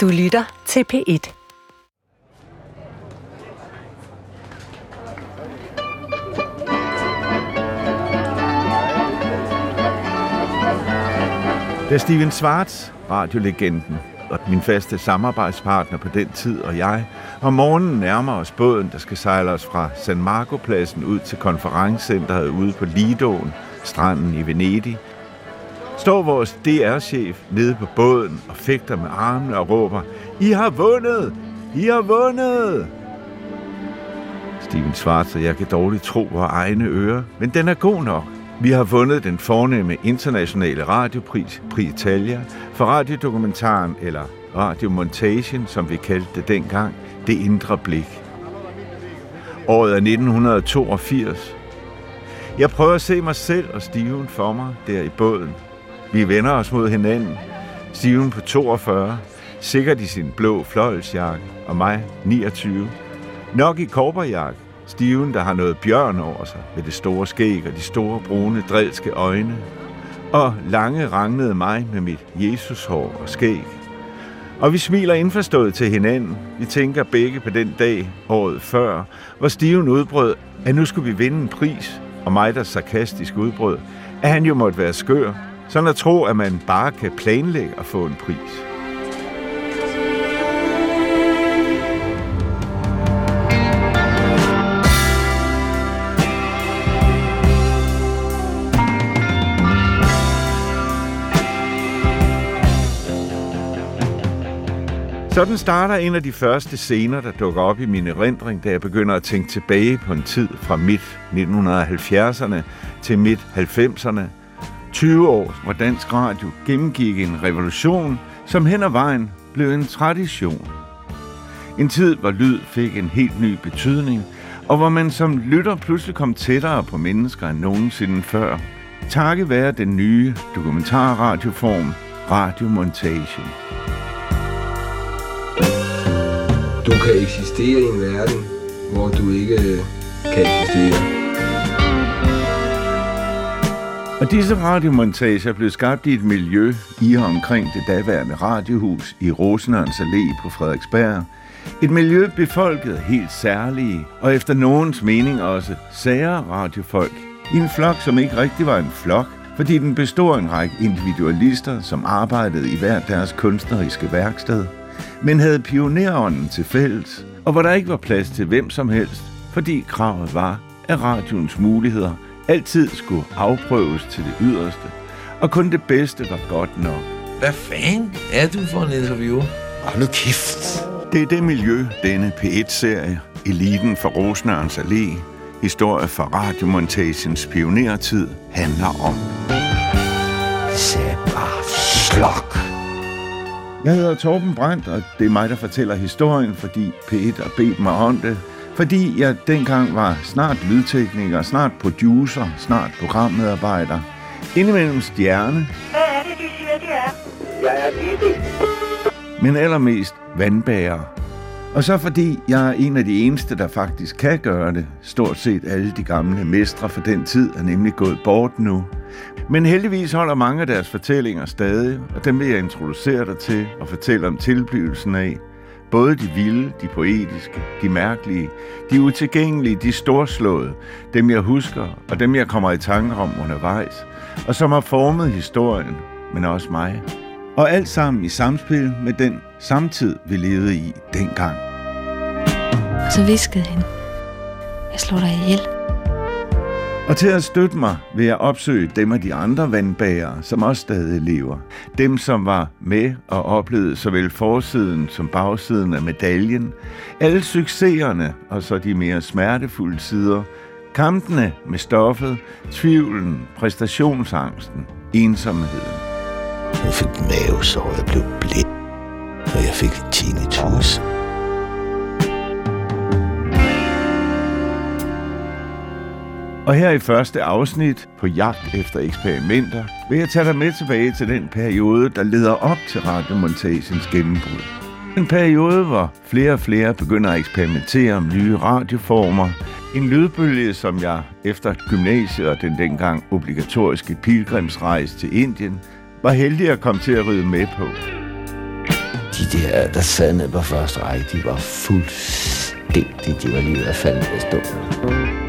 Du lytter til P1. Da Steven Schwartz, radiolegenden, og min faste samarbejdspartner på den tid og jeg, om morgenen nærmer os båden, der skal sejle os fra San Marco-pladsen ud til konferencecenteret ude på Lidoen, stranden i Venedig, står vores DR-chef nede på båden og fægter med armene og råber, I har vundet! I har vundet! Steven Schwartz og jeg kan dårligt tro vores egne ører, men den er god nok. Vi har vundet den fornemme internationale radiopris, Pri Italia, for radiodokumentaren, eller radiomontagen, som vi kaldte det dengang, Det Indre Blik. Året er 1982. Jeg prøver at se mig selv og Steven for mig der i båden. Vi vender os mod hinanden. Steven på 42, sikkert i sin blå fløjelsjakke, og mig 29. Nok i korperjakke, Steven, der har noget bjørn over sig, med det store skæg og de store brune, drilske øjne. Og lange rangnede mig med mit Jesushår og skæg. Og vi smiler indforstået til hinanden. Vi tænker begge på den dag, året før, hvor Steven udbrød, at nu skulle vi vinde en pris, og mig, der sarkastisk udbrød, at han jo måtte være skør, sådan at tro, at man bare kan planlægge at få en pris. Sådan starter en af de første scener, der dukker op i min erindring, da jeg begynder at tænke tilbage på en tid fra midt 1970'erne til midt 90'erne. 20 år, hvor dansk radio gennemgik en revolution, som hen ad vejen blev en tradition. En tid, hvor lyd fik en helt ny betydning, og hvor man som lytter pludselig kom tættere på mennesker end nogensinde før. Takket være den nye dokumentarradioform, Radiomontagen. Du kan eksistere i en verden, hvor du ikke øh, kan eksistere. Og disse radiomontager blev skabt i et miljø i og omkring det daværende radiohus i Rosenørns Allé på Frederiksberg. Et miljø befolket af helt særlige, og efter nogens mening også sære radiofolk. I en flok, som ikke rigtig var en flok, fordi den bestod af en række individualister, som arbejdede i hver deres kunstneriske værksted – men havde pionerånden til fælles, og hvor der ikke var plads til hvem som helst, fordi kravet var, at radioens muligheder altid skulle afprøves til det yderste, og kun det bedste var godt nok. Hvad fanden er du for en interview? Hold nu kæft. Det er det miljø, denne P1-serie, Eliten for Rosnørens Allé, historie fra radiomontagens pionertid, handler om. Slok. Jeg hedder Torben Brandt, og det er mig, der fortæller historien, fordi P1 har bedt mig om det. Fordi jeg dengang var snart lydtekniker, snart producer, snart programmedarbejder. Indimellem stjerne. Hvad er det, de siger, de er? Jeg er Bibi. Men allermest vandbærer. Og så fordi jeg er en af de eneste, der faktisk kan gøre det. Stort set alle de gamle mestre for den tid er nemlig gået bort nu. Men heldigvis holder mange af deres fortællinger stadig, og dem vil jeg introducere dig til og fortælle om tilblivelsen af. Både de vilde, de poetiske, de mærkelige, de utilgængelige, de storslåede, dem jeg husker og dem jeg kommer i tanke om undervejs, og som har formet historien, men også mig. Og alt sammen i samspil med den samtid, vi levede i dengang. Så viskede han, jeg slår dig ihjel. Og til at støtte mig vil jeg opsøge dem af de andre vandbærere, som også stadig lever. Dem, som var med og oplevede såvel forsiden som bagsiden af medaljen. Alle succeserne og så de mere smertefulde sider. Kampene med stoffet, tvivlen, præstationsangsten, ensomheden. Jeg fik mavesår, jeg blev blind, og jeg fik tinnitus. Og her i første afsnit på jagt efter eksperimenter, vil jeg tage dig med tilbage til den periode, der leder op til radiomontagens gennembrud. En periode, hvor flere og flere begynder at eksperimentere med nye radioformer. En lydbølge, som jeg efter gymnasiet og den dengang obligatoriske pilgrimsrejse til Indien, var heldig at komme til at ride med på. De der, der sad ned på første række, de var fuldstændig, de var lige ved at falde ned af stolen.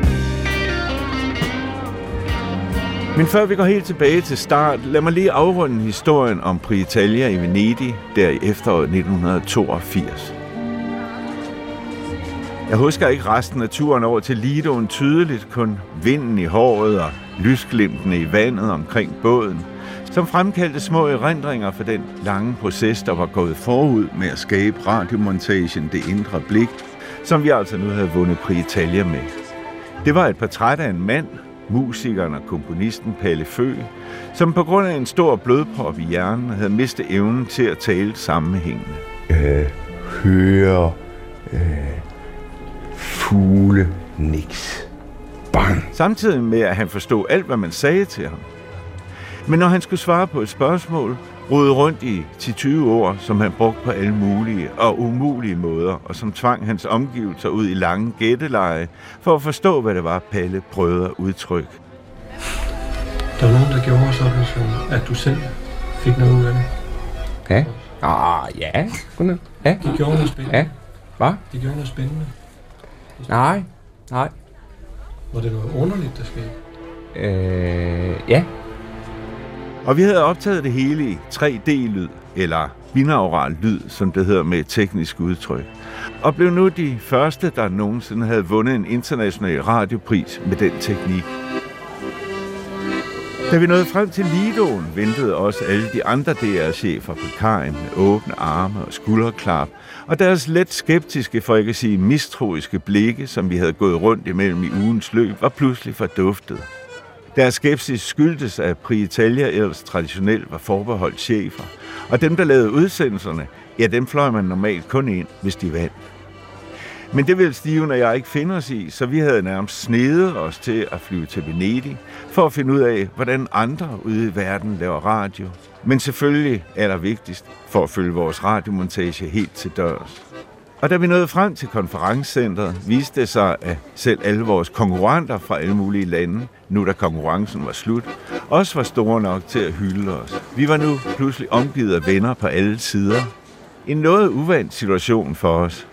Men før vi går helt tilbage til start, lad mig lige afrunde historien om Prietalia i Venedig der i efteråret 1982. Jeg husker ikke resten af turen over til Lidoen tydeligt, kun vinden i håret og lysglimtene i vandet omkring båden, som fremkaldte små erindringer for den lange proces, der var gået forud med at skabe radiomontagen Det Indre Blik, som vi altså nu havde vundet Prietalia med. Det var et portræt af en mand, musikeren og komponisten Palle Fø, som på grund af en stor blodprop i hjernen havde mistet evnen til at tale sammenhængende. Øh, høre, øh, fugle, niks. Bang. Samtidig med, at han forstod alt, hvad man sagde til ham. Men når han skulle svare på et spørgsmål, rodede rundt i 10-20 ord, som han brugte på alle mulige og umulige måder, og som tvang hans omgivelser ud i lange gætteleje, for at forstå, hvad det var, Palle prøvede at udtrykke. Der var nogen, der gjorde sådan, som at du selv fik noget ud af det. Ja. Ah, ja. Godnat. Ja. De gjorde noget spændende. Ja. Hvad? De gjorde noget spændende. Nej. Nej. Var det noget underligt, der skete? Øh, ja. Og vi havde optaget det hele i 3D-lyd, eller binaural lyd, som det hedder med teknisk udtryk. Og blev nu de første, der nogensinde havde vundet en international radiopris med den teknik. Da vi nåede frem til Lidoen, ventede også alle de andre DR-chefer på kajen med åbne arme og skulderklap, og deres let skeptiske, for ikke at sige mistroiske blikke, som vi havde gået rundt imellem i ugens løb, var pludselig forduftet. Deres skepsis skyldtes, at Prietalia ellers traditionelt var forbeholdt chefer, og dem, der lavede udsendelserne, ja, dem fløj man normalt kun ind, hvis de vandt. Men det ville Steven og jeg ikke finde os i, så vi havde nærmest snedet os til at flyve til Venedig, for at finde ud af, hvordan andre ude i verden laver radio. Men selvfølgelig er der vigtigst for at følge vores radiomontage helt til dørs. Og da vi nåede frem til konferencecentret, viste det sig, at selv alle vores konkurrenter fra alle mulige lande, nu da konkurrencen var slut, også var store nok til at hylde os. Vi var nu pludselig omgivet af venner på alle sider. En noget uvandt situation for os.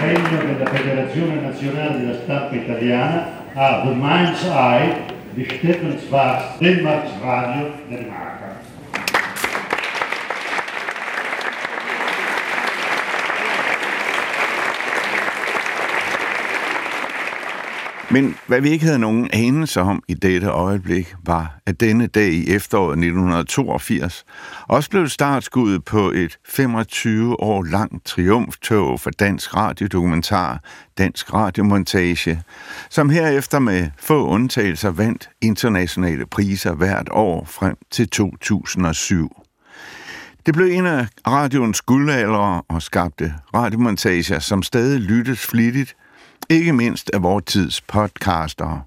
premio della Federazione Nazionale della Stampa Italiana a The Mind's Eye di Stefan Schwarz, Radio Danmark. Men hvad vi ikke havde nogen anelse om i dette øjeblik, var, at denne dag i efteråret 1982 også blev startskuddet på et 25 år langt triumftog for dansk radiodokumentar, dansk radiomontage, som herefter med få undtagelser vandt internationale priser hvert år frem til 2007. Det blev en af radioens guldaldere og skabte radiomontager, som stadig lyttes flittigt, ikke mindst af vores tids podcastere.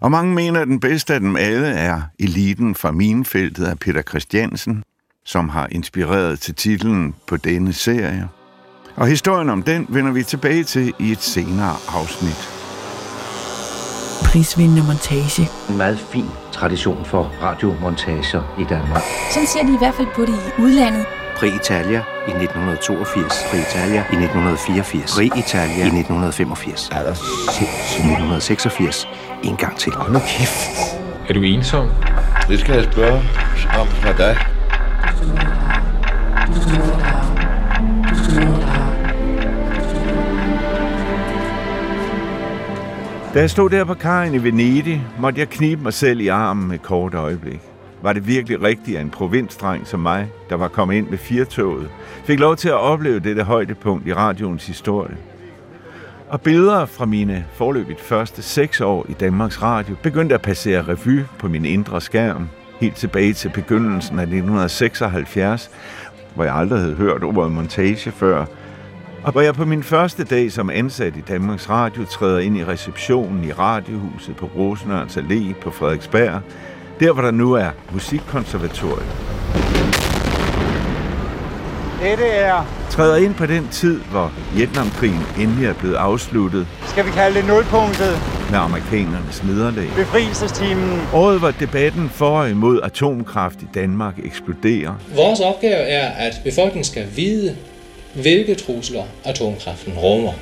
Og mange mener, at den bedste af dem alle er eliten fra minfeltet af Peter Christiansen, som har inspireret til titlen på denne serie. Og historien om den vender vi tilbage til i et senere afsnit. prisvindende montage. En meget fin tradition for radiomontager i Danmark. Sådan ser de i hvert fald på det i udlandet. Pre-Italia i 1982, Pre-Italia i 1984, Pre-Italia i 1985, Er der sindssygt? 1986, en gang til. Hold nu kæft. Er du ensom? Det skal jeg spørge om fra dig. Da jeg stod der på kajen i Venedig, måtte jeg knibe mig selv i armen et kort øjeblik. Var det virkelig rigtigt, at en provinsdreng som mig, der var kommet ind med firtoget, fik lov til at opleve dette højdepunkt i radioens historie? Og billeder fra mine forløbigt første seks år i Danmarks Radio begyndte at passere revy på min indre skærm, helt tilbage til begyndelsen af 1976, hvor jeg aldrig havde hørt ordet montage før, og hvor jeg på min første dag som ansat i Danmarks Radio træder ind i receptionen i Radiohuset på Rosenørns Allé på Frederiksberg, der hvor der nu er musikkonservatoriet. Dette er, træder ind på den tid, hvor Vietnamkrigen endelig er blevet afsluttet skal vi kalde det nulpunktet, med amerikanernes nederlag. befrielsestimen. Året, hvor debatten for og imod atomkraft i Danmark eksploderer, Vores opgave er, at befolkningen skal vide, hvilke trusler atomkraften rummer.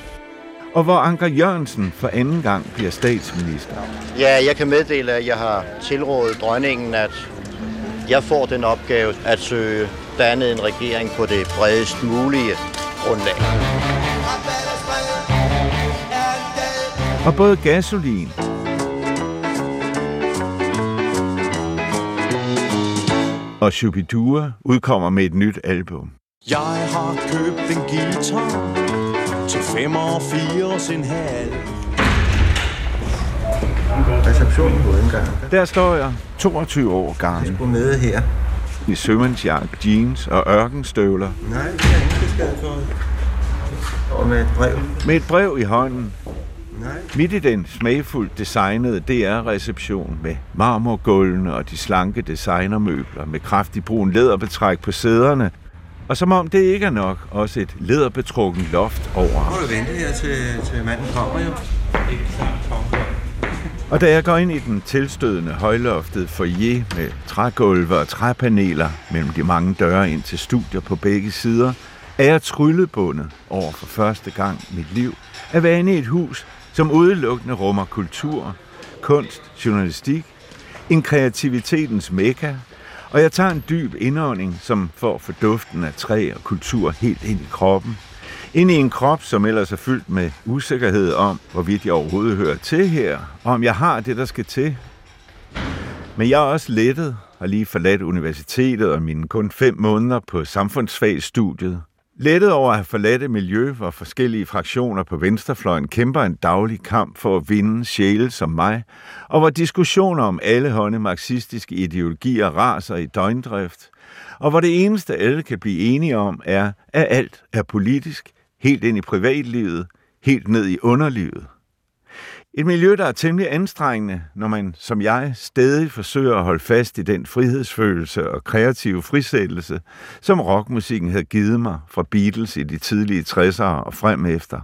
Og hvor Anker Jørgensen for anden gang bliver statsminister. Ja, jeg kan meddele, at jeg har tilrådet dronningen, at jeg får den opgave at søge dannet en regering på det bredest mulige grundlag. Og både gasolin og Shubidua udkommer med et nyt album. Jeg har købt en guitar til 85 en halv. Receptionen på indgangen. Der står jeg 22 år gammel. Jeg skulle med her. I sømandsjakke, jeans og ørkenstøvler. Nej, det er besked for. Og med et brev. Med et brev i hånden. Nej. Midt i den smagfuldt designede DR-reception med marmorgulvene og de slanke designermøbler med kraftig brun læderbetræk på sæderne. Og som om det ikke er nok, også et læderbetrukken loft over. Nu må du vente her til, til manden kommer jo. Og da jeg går ind i den tilstødende højloftede foyer med trægulve og træpaneler mellem de mange døre ind til studier på begge sider, er jeg tryllebundet over for første gang i mit liv at være inde i et hus, som udelukkende rummer kultur, kunst, journalistik, en kreativitetens mekka, og jeg tager en dyb indånding, som får forduften duften af træ og kultur helt ind i kroppen. Ind i en krop, som ellers er fyldt med usikkerhed om, hvorvidt jeg overhovedet hører til her, og om jeg har det, der skal til. Men jeg er også lettet og lige forladt universitetet og mine kun fem måneder på samfundsfagsstudiet. Lettet over at have forladt et miljø, hvor forskellige fraktioner på venstrefløjen kæmper en daglig kamp for at vinde sjæle som mig, og hvor diskussioner om alle hånde marxistiske ideologier raser i døgndrift, og hvor det eneste alle kan blive enige om er, at alt er politisk, helt ind i privatlivet, helt ned i underlivet. Et miljø, der er temmelig anstrengende, når man, som jeg, stadig forsøger at holde fast i den frihedsfølelse og kreative frisættelse, som rockmusikken havde givet mig fra Beatles i de tidlige 60'ere og frem efter.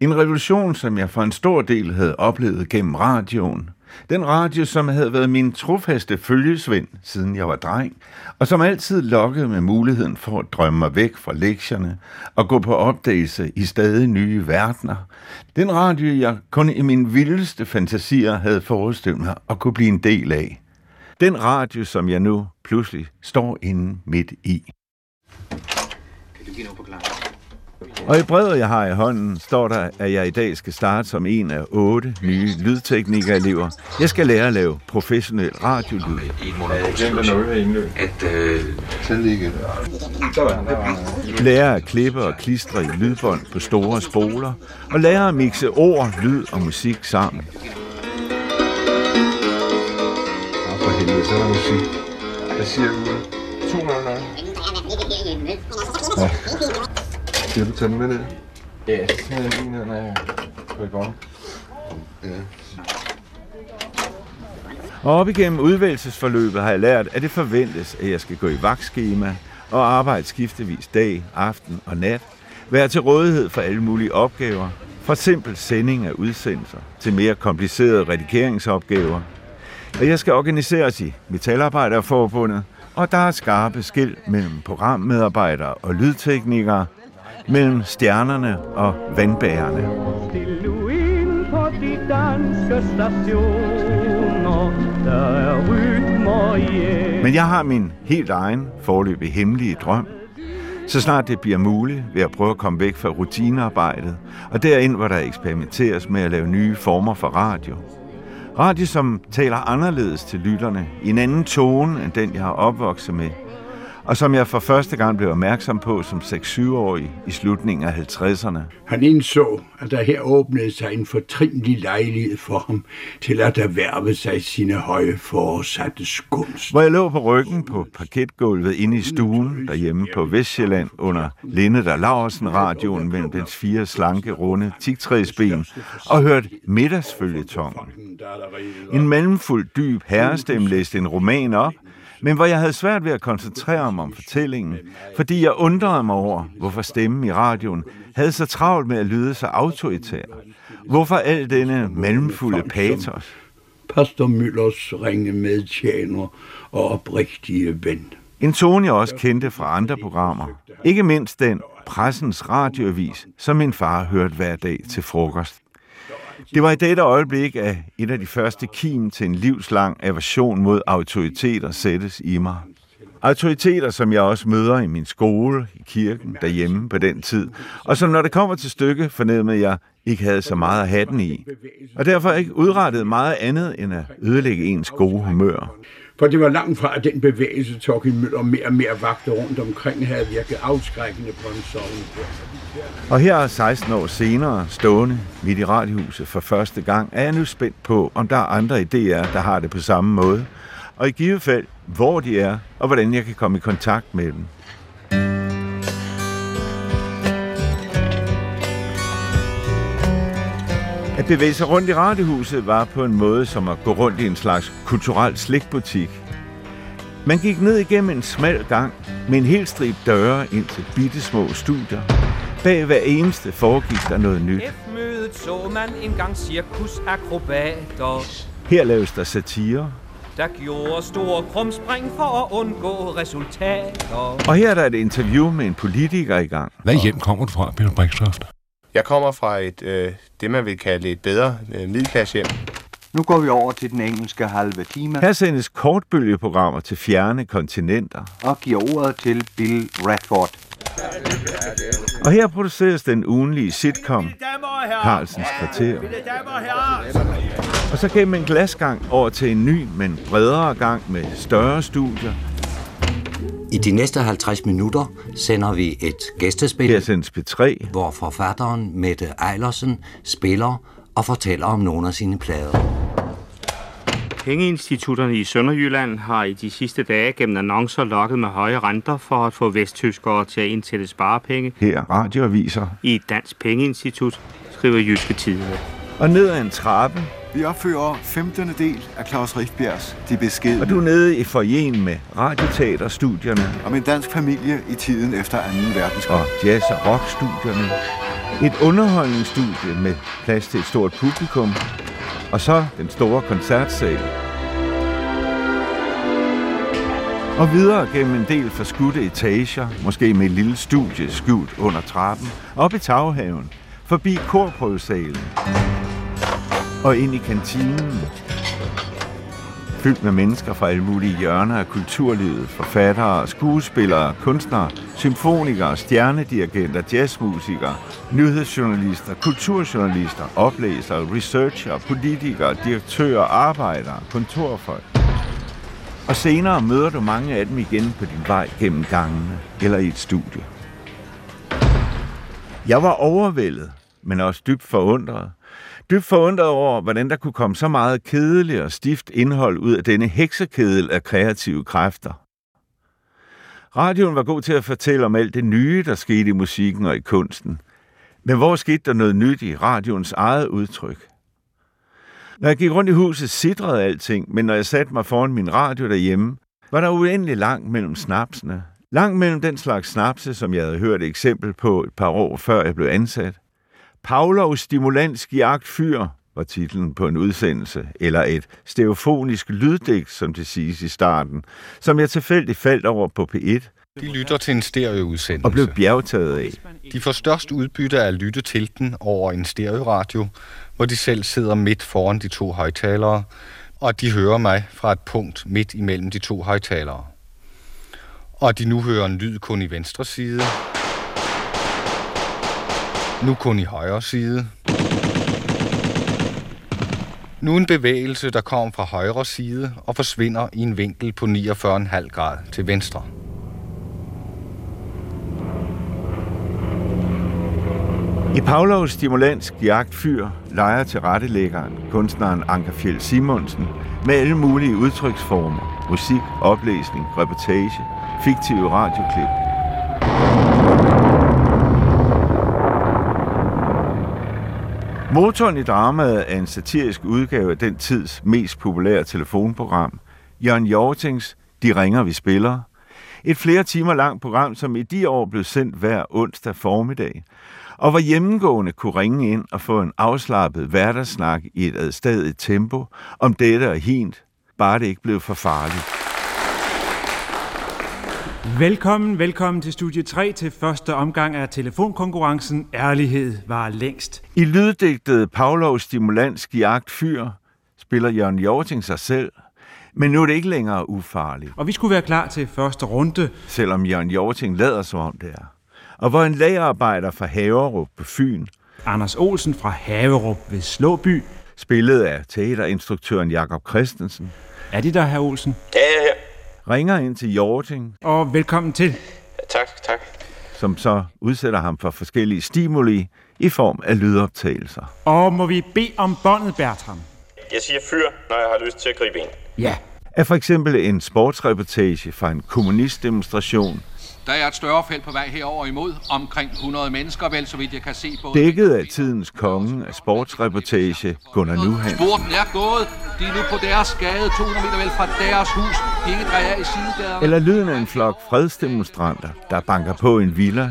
En revolution, som jeg for en stor del havde oplevet gennem radioen. Den radio, som havde været min trofaste følgesvend, siden jeg var dreng, og som altid lokkede med muligheden for at drømme mig væk fra lektierne og gå på opdagelse i stadig nye verdener. Den radio, jeg kun i mine vildeste fantasier havde forestillet mig at kunne blive en del af. Den radio, som jeg nu pludselig står inde midt i. Kan du give noget på? Og i brevet, jeg har i hånden, står der, at jeg i dag skal starte som en af otte nye lydteknikerelever. Jeg skal lære at lave professionel radiolyd. Øh. Lære at klippe og klistre i lydbånd på store spoler. Og lære at mixe ord, lyd og musik sammen. For helvede, så er der musik. Hvad siger du? 200. Ja. Skal du tage den med ned? Ja, så er jeg lige ned, når jeg går i gang. Ja. Og op igennem udvælgelsesforløbet har jeg lært, at det forventes, at jeg skal gå i vagtskema og arbejde skiftevis dag, aften og nat, være til rådighed for alle mulige opgaver, fra simpel sending af udsendelser til mere komplicerede redigeringsopgaver. Og jeg skal organiseres i Metalarbejderforbundet, og der er skarpe skil mellem programmedarbejdere og lydteknikere, mellem stjernerne og vandbærerne. Stil nu ind på de danske stationer, der er rytmer i Men jeg har min helt egen forløbig hemmelige drøm. Så snart det bliver muligt, vil jeg prøve at komme væk fra rutinearbejdet, og derind, hvor der eksperimenteres med at lave nye former for radio. Radio, som taler anderledes til lytterne, i en anden tone end den, jeg har opvokset med, og som jeg for første gang blev opmærksom på som 6-7-årig i slutningen af 50'erne. Han indså, at der her åbnede sig en fortrinlig lejlighed for ham til at erhverve sig sine høje forsatte gunst. Hvor jeg lå på ryggen på parketgulvet inde i stuen derhjemme på Vestjylland under Linde der Laversen radioen mellem dens fire slanke, runde tigtræsben og hørte middagsfølgetongen. En mellemfuld dyb herrestemme læste en roman op, men hvor jeg havde svært ved at koncentrere mig om fortællingen, fordi jeg undrede mig over, hvorfor stemmen i radioen havde så travlt med at lyde så autoritær. Hvorfor al denne mellemfulde patos? Pastor Møllers ringe medtjener og oprigtige ven. En tone, jeg også kendte fra andre programmer. Ikke mindst den pressens radioavis, som min far hørte hver dag til frokost. Det var i dette øjeblik, at et af de første kim til en livslang aversion mod autoriteter sættes i mig. Autoriteter, som jeg også møder i min skole, i kirken, derhjemme på den tid, og som når det kommer til stykke, fornemmede jeg ikke havde så meget at have den i. Og derfor ikke udrettet meget andet end at ødelægge ens gode humør. For det var langt fra, at den bevægelse, Torkild Møller mere og mere vagte rundt omkring, havde virket afskrækkende på en sådan Og her 16 år senere, stående midt i radiohuset for første gang, er jeg nu spændt på, om der er andre idéer, der har det på samme måde, og i givet fald, hvor de er, og hvordan jeg kan komme i kontakt med dem. Bevæge sig rundt i radiohuset var på en måde som at gå rundt i en slags kulturel slikbutik. Man gik ned igennem en smal gang med en hel strip døre ind til bittesmå studier. Bag hver eneste foregik der noget nyt. F-mødet så man engang cirkusakrobater, Her laves der satire, der gjorde store krumspring for at undgå resultater. og her er der et interview med en politiker i gang. Hvad hjem kommer du fra, Peter Brikstoft? Jeg kommer fra et, øh, det man vil kalde et bedre øh, middelklassehjem. Nu går vi over til den engelske halve time Her sendes kortbølgeprogrammer til fjerne kontinenter. og giver ordet til Bill Radford. Og her produceres den ugenlige sitcom Carlsens Kvarter. Og så gennem en glasgang over til en ny, men bredere gang med større studier. I de næste 50 minutter sender vi et gæstespil, Her sendes P3, hvor forfatteren Mette Ejlersen spiller og fortæller om nogle af sine plader. Pengeinstitutterne i Sønderjylland har i de sidste dage gennem annoncer lokket med høje renter for at få vesttyskere til at indsætte sparepenge her radioaviser. i et dansk pengeinstitut, skriver Jyske Tidene. Og ned ad en trappe, Vi opfører 15. del af Claus Richtbjergs De Beskidende. og du er nede i forjen med radioteaterstudierne Om en dansk familie i tiden efter 2. verdenskrig. og jazz- og rockstudierne. Et underholdningsstudie med plads til et stort publikum. Og så den store koncertsal. Og videre gennem en del forskudte etager, måske med et lille studie skjult under trappen, op i taghaven, forbi korprøvesalen og ind i kantinen. Fyldt med mennesker fra alle mulige hjørner af kulturlivet, forfattere, skuespillere, kunstnere, symfonikere, stjernedirigenter, jazzmusikere, nyhedsjournalister, kulturjournalister, oplæsere, researcher, politikere, direktører, arbejdere, kontorfolk. Og senere møder du mange af dem igen på din vej gennem gangene eller i et studie. Jeg var overvældet, men også dybt forundret. Dybt forundret over, hvordan der kunne komme så meget kedeligt og stift indhold ud af denne heksekedel af kreative kræfter. Radioen var god til at fortælle om alt det nye, der skete i musikken og i kunsten. Men hvor skete der noget nyt i radioens eget udtryk? Når jeg gik rundt i huset, sidrede alting, men når jeg satte mig foran min radio derhjemme, var der uendelig langt mellem snapsene. Langt mellem den slags snapse, som jeg havde hørt et eksempel på et par år før jeg blev ansat. Pavlov Stimulansk Fyr var titlen på en udsendelse, eller et stereofonisk lyddigt, som det siges i starten, som jeg tilfældigt faldt over på P1 De lytter til en stereoudsendelse. og blev bjergtaget af. De får størst udbytte af at lytte til den over en stereoradio, hvor de selv sidder midt foran de to højtalere, og de hører mig fra et punkt midt imellem de to højtalere. Og de nu hører en lyd kun i venstre side, nu kun i højre side, nu en bevægelse, der kommer fra højre side og forsvinder i en vinkel på 49,5 grad til venstre. I Pavlovs Stimulansk Jagtfyr leger tilrettelæggeren, kunstneren Anker Fjeld Simonsen, med alle mulige udtryksformer, musik, oplæsning, reportage, fiktive radioklip. Motoren i dramaet er en satirisk udgave af den tids mest populære telefonprogram, Jørgen Jortings De ringer, vi spiller. Et flere timer langt program, som i de år blev sendt hver onsdag formiddag, og hvor hjemmegående kunne ringe ind og få en afslappet hverdagssnak i et adstadigt tempo om dette og hint, bare det ikke blev for farligt. Velkommen, velkommen til studie 3 til første omgang af telefonkonkurrencen Ærlighed var længst. I lyddigtet Pavlovs Stimulansk Jagt Fyr spiller Jørgen Jorting sig selv, men nu er det ikke længere ufarligt. Og vi skulle være klar til første runde. Selvom Jørgen Jorting lader som om det er. Og hvor en lagerarbejder fra Haverup på Fyn, Anders Olsen fra Haverup ved Slåby. spillet af teaterinstruktøren Jakob Christensen, Er de der, herr Olsen? Ja, ja, ja. Ringer ind til Jorting, Og velkommen til. Tak, tak. som så udsætter ham for forskellige stimuli i form af lydoptagelser. Og må vi bede om båndet, Bertram? Jeg siger fyr, når jeg har lyst til at gribe ind. Ja. Af for eksempel en sportsreportage fra en kommunistdemonstration, Der er et større felt på vej herover imod. Omkring 100 mennesker, vel, så vidt jeg kan se. Både dækket af tidens konge af sportsreportage Gunnar Nuhan. Sporten er gået. De er nu på deres gade, 200 meter vel fra deres hus. De ikke drejer af i sidegaderne. Eller lyden af en flok fredsdemonstranter, der banker på en villa.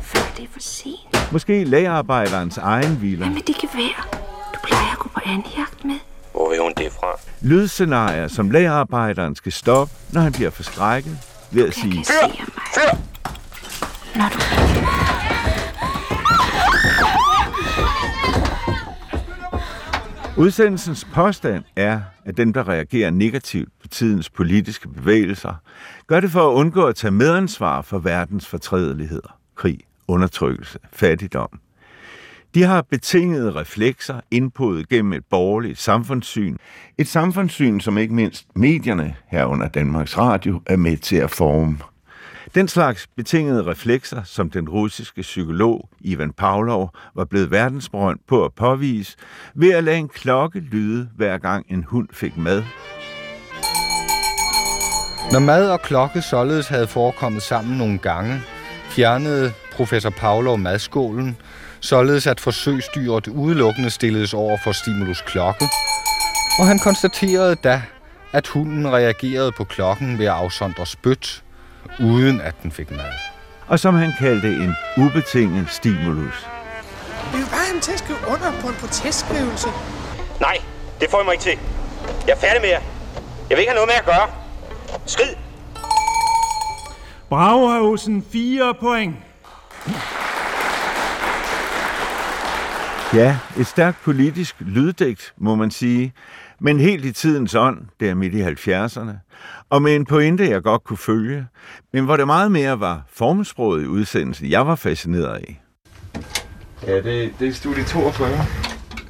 Før det er for sent. Måske lagerarbejderens egen villa. Hvad med det gevær? Du plejer at gå på andjagt med. Hvor vil hun det fra? Lydscenarier, som lagerarbejderen skal stoppe, når han bliver forskrækket ved at sige! Når du... Udsendelsens påstand er, at den, der reagerer negativt på tidens politiske bevægelser, gør det for at undgå at tage medansvar for verdens fortrædeligheder, krig, undertrykkelse, fattigdom. De har betingede reflekser indpået gennem et borgerligt samfundssyn. Et samfundssyn, som ikke mindst medierne herunder Danmarks Radio er med til at forme. Den slags betingede reflekser, som den russiske psykolog Ivan Pavlov var blevet verdensberømt på at påvise, ved at lade en klokke lyde, hver gang en hund fik mad. Når mad og klokke således havde forekommet sammen nogle gange, fjernede professor Pavlov madskålen, således at forsøgsdyret udelukkende stilledes over for stimulus klokke, og han konstaterede da, at hunden reagerede på klokken ved at afsondre spyt, uden at den fik mad. Og som han kaldte en ubetinget stimulus. Vi vil bare have dem til at skrive under på en protestskrivelse. Nej, det får I mig ikke til. Jeg er færdig med jer. Jeg vil ikke have noget med at gøre. Skrid! Bravo, Olsen. Fire point. Ja, et stærkt politisk lyddigt, må man sige, men helt i tidens ånd, der midt i 70'erne, og med en pointe, jeg godt kunne følge, men hvor det meget mere var formsproget i udsendelsen, jeg var fascineret af. Ja, det, det er studie 42.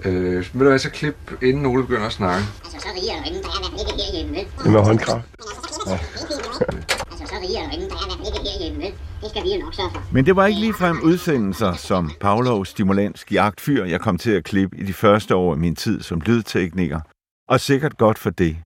Øh, vil du altså klip, inden Ole begynder at snakke? Altså, så riger der ingen, der er i hvert fald ikke herhjemme? Det med håndkraft. Ja. Altså, så riger der ingen, der er i hvert fald ikke herhjemme? Det skal vi jo nok sørge for. Men det var ikke ligefrem udsendelser som Pavlovs Stimulans Jagtfyr, jeg kom til at klippe i de første år af min tid som lydtekniker. Og sikkert godt for det.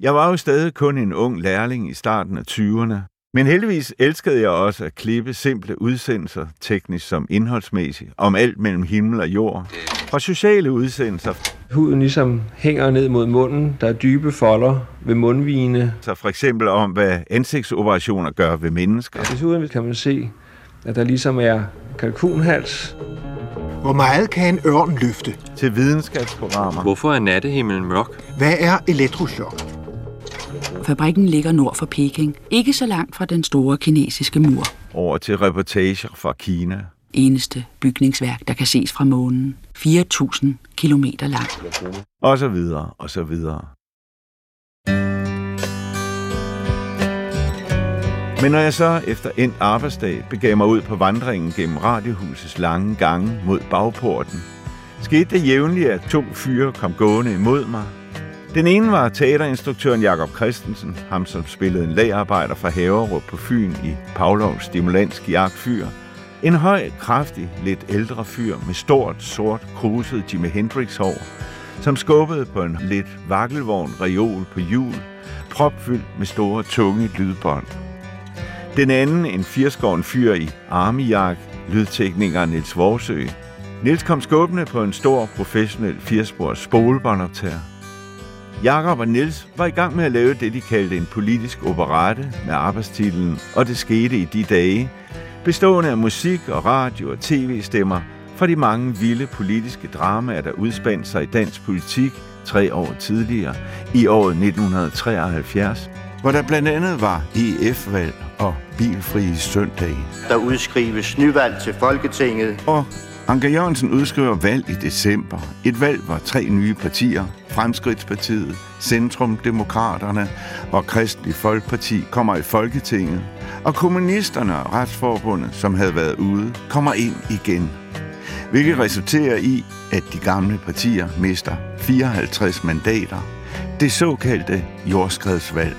Jeg var jo stadig kun en ung lærling i starten af 20'erne, men heldigvis elskede jeg også at klippe simple udsendelser, teknisk som indholdsmæssigt, om alt mellem himmel og jord. Fra sociale udsendelser, Huden ligesom hænger ned mod munden. Der er dybe folder ved mundvigene. så for eksempel om, hvad ansigtsoperationer gør ved mennesker. Desuden kan man se, at der ligesom er kalkunhals. Hvor meget kan en ørn løfte? Til videnskabsprogrammer. Hvorfor er nattehimlen mørk? Hvad er elektrochok? Fabrikken ligger nord for Peking, ikke så langt fra den store kinesiske mur. Over til reportager fra Kina. Eneste bygningsværk, der kan ses fra månen. 4.000 km lang. Og så videre, og så videre. Men når jeg så efter en arbejdsdag begav mig ud på vandringen gennem radiohusets lange gange mod bagporten, skete det jævnligt, at to fyre kom gående imod mig. Den ene var teaterinstruktøren Jakob Christensen, ham som spillede en lagarbejder fra Haverup på Fyn i Pavlovs Stimulansk Jagtfyr. En høj, kraftig, lidt ældre fyr med stort, sort, kruset Jimi Hendrix-hår, som skubbede på en lidt vakkelvogn reol på hjul, propfyldt med store, tunge lydbånd. Den anden, en firskåren fyr i armijak, lydtekniker Niels Vorsø. Niels kom skubbende på en stor, professionel firespors spolebåndoptager. Jakob og Niels var i gang med at lave det, de kaldte en politisk operette med arbejdstitlen Og det skete i de dage, bestående af musik og radio og tv-stemmer fra de mange vilde politiske dramaer, der udspandt sig i dansk politik tre år tidligere, i året 1973, hvor der blandt andet var EF-valg og bilfri søndag. Der udskrives nyvalg til Folketinget. Og Anker Jørgensen udskriver valg i december. Et valg, hvor tre nye partier, Fremskridtspartiet, Centrum Demokraterne og Kristelig Folkeparti kommer i Folketinget, og kommunisterne og Retsforbundet, som havde været ude, kommer ind igen. Hvilket resulterer i, at de gamle partier mister 54 mandater. Det såkaldte jordskredsvalg.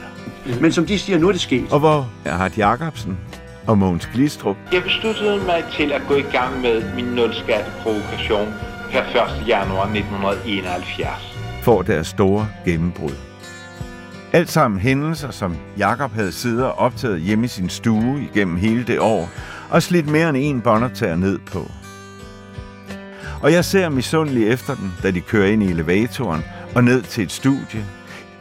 Men som de siger, nu er det sket. Og hvor Erhard Jacobsen og Mogens Glistrup Jeg besluttede mig til at gå i gang med min nulskatteprovokation her 1. januar 1971. får deres store gennembrud. Alt sammen hændelser, som Jakob havde siddet og optaget hjemme i sin stue igennem hele det år, og slidt mere end en båndoptager ned på. Og jeg ser misundelig efter den, da de kører ind i elevatoren og ned til et studie.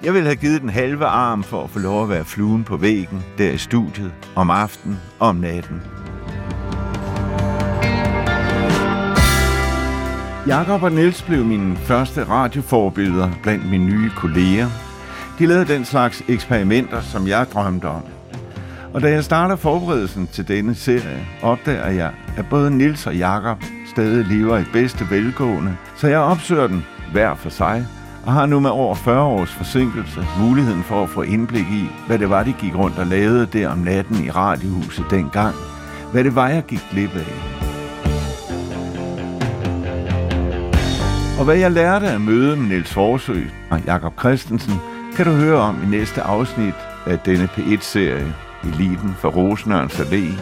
Jeg ville have givet den halve arm for at få lov at være fluen på væggen der i studiet om aftenen og om natten. Jakob og Niels blev mine første radioforbilleder blandt mine nye kolleger. De lavede den slags eksperimenter, som jeg drømte om. Og da jeg starter forberedelsen til denne serie, opdager jeg, at både Nils og Jakob stadig lever i bedste velgående, så jeg opsøger den hver for sig, og har nu med over 40 års forsinkelse muligheden for at få indblik i, hvad det var, de gik rundt og lavede der om natten i radiohuset dengang. Hvad det var, jeg gik glip af. Og hvad jeg lærte af møde med Niels Forsø og Jakob Christensen, kan du høre om i næste afsnit af denne P1-serie, Eliten for Rosenørns Allé,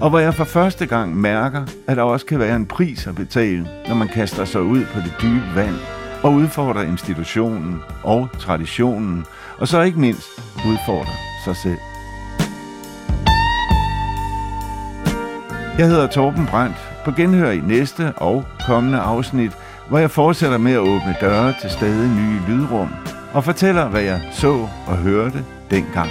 og hvor jeg for første gang mærker, at der også kan være en pris at betale, når man kaster sig ud på det dybe vand og udfordrer institutionen og traditionen, og så ikke mindst udfordrer sig selv. Jeg hedder Torben Brandt. På genhør i næste og kommende afsnit, hvor jeg fortsætter med at åbne døre til stadig nye lydrum og fortæller, hvad jeg så og hørte dengang.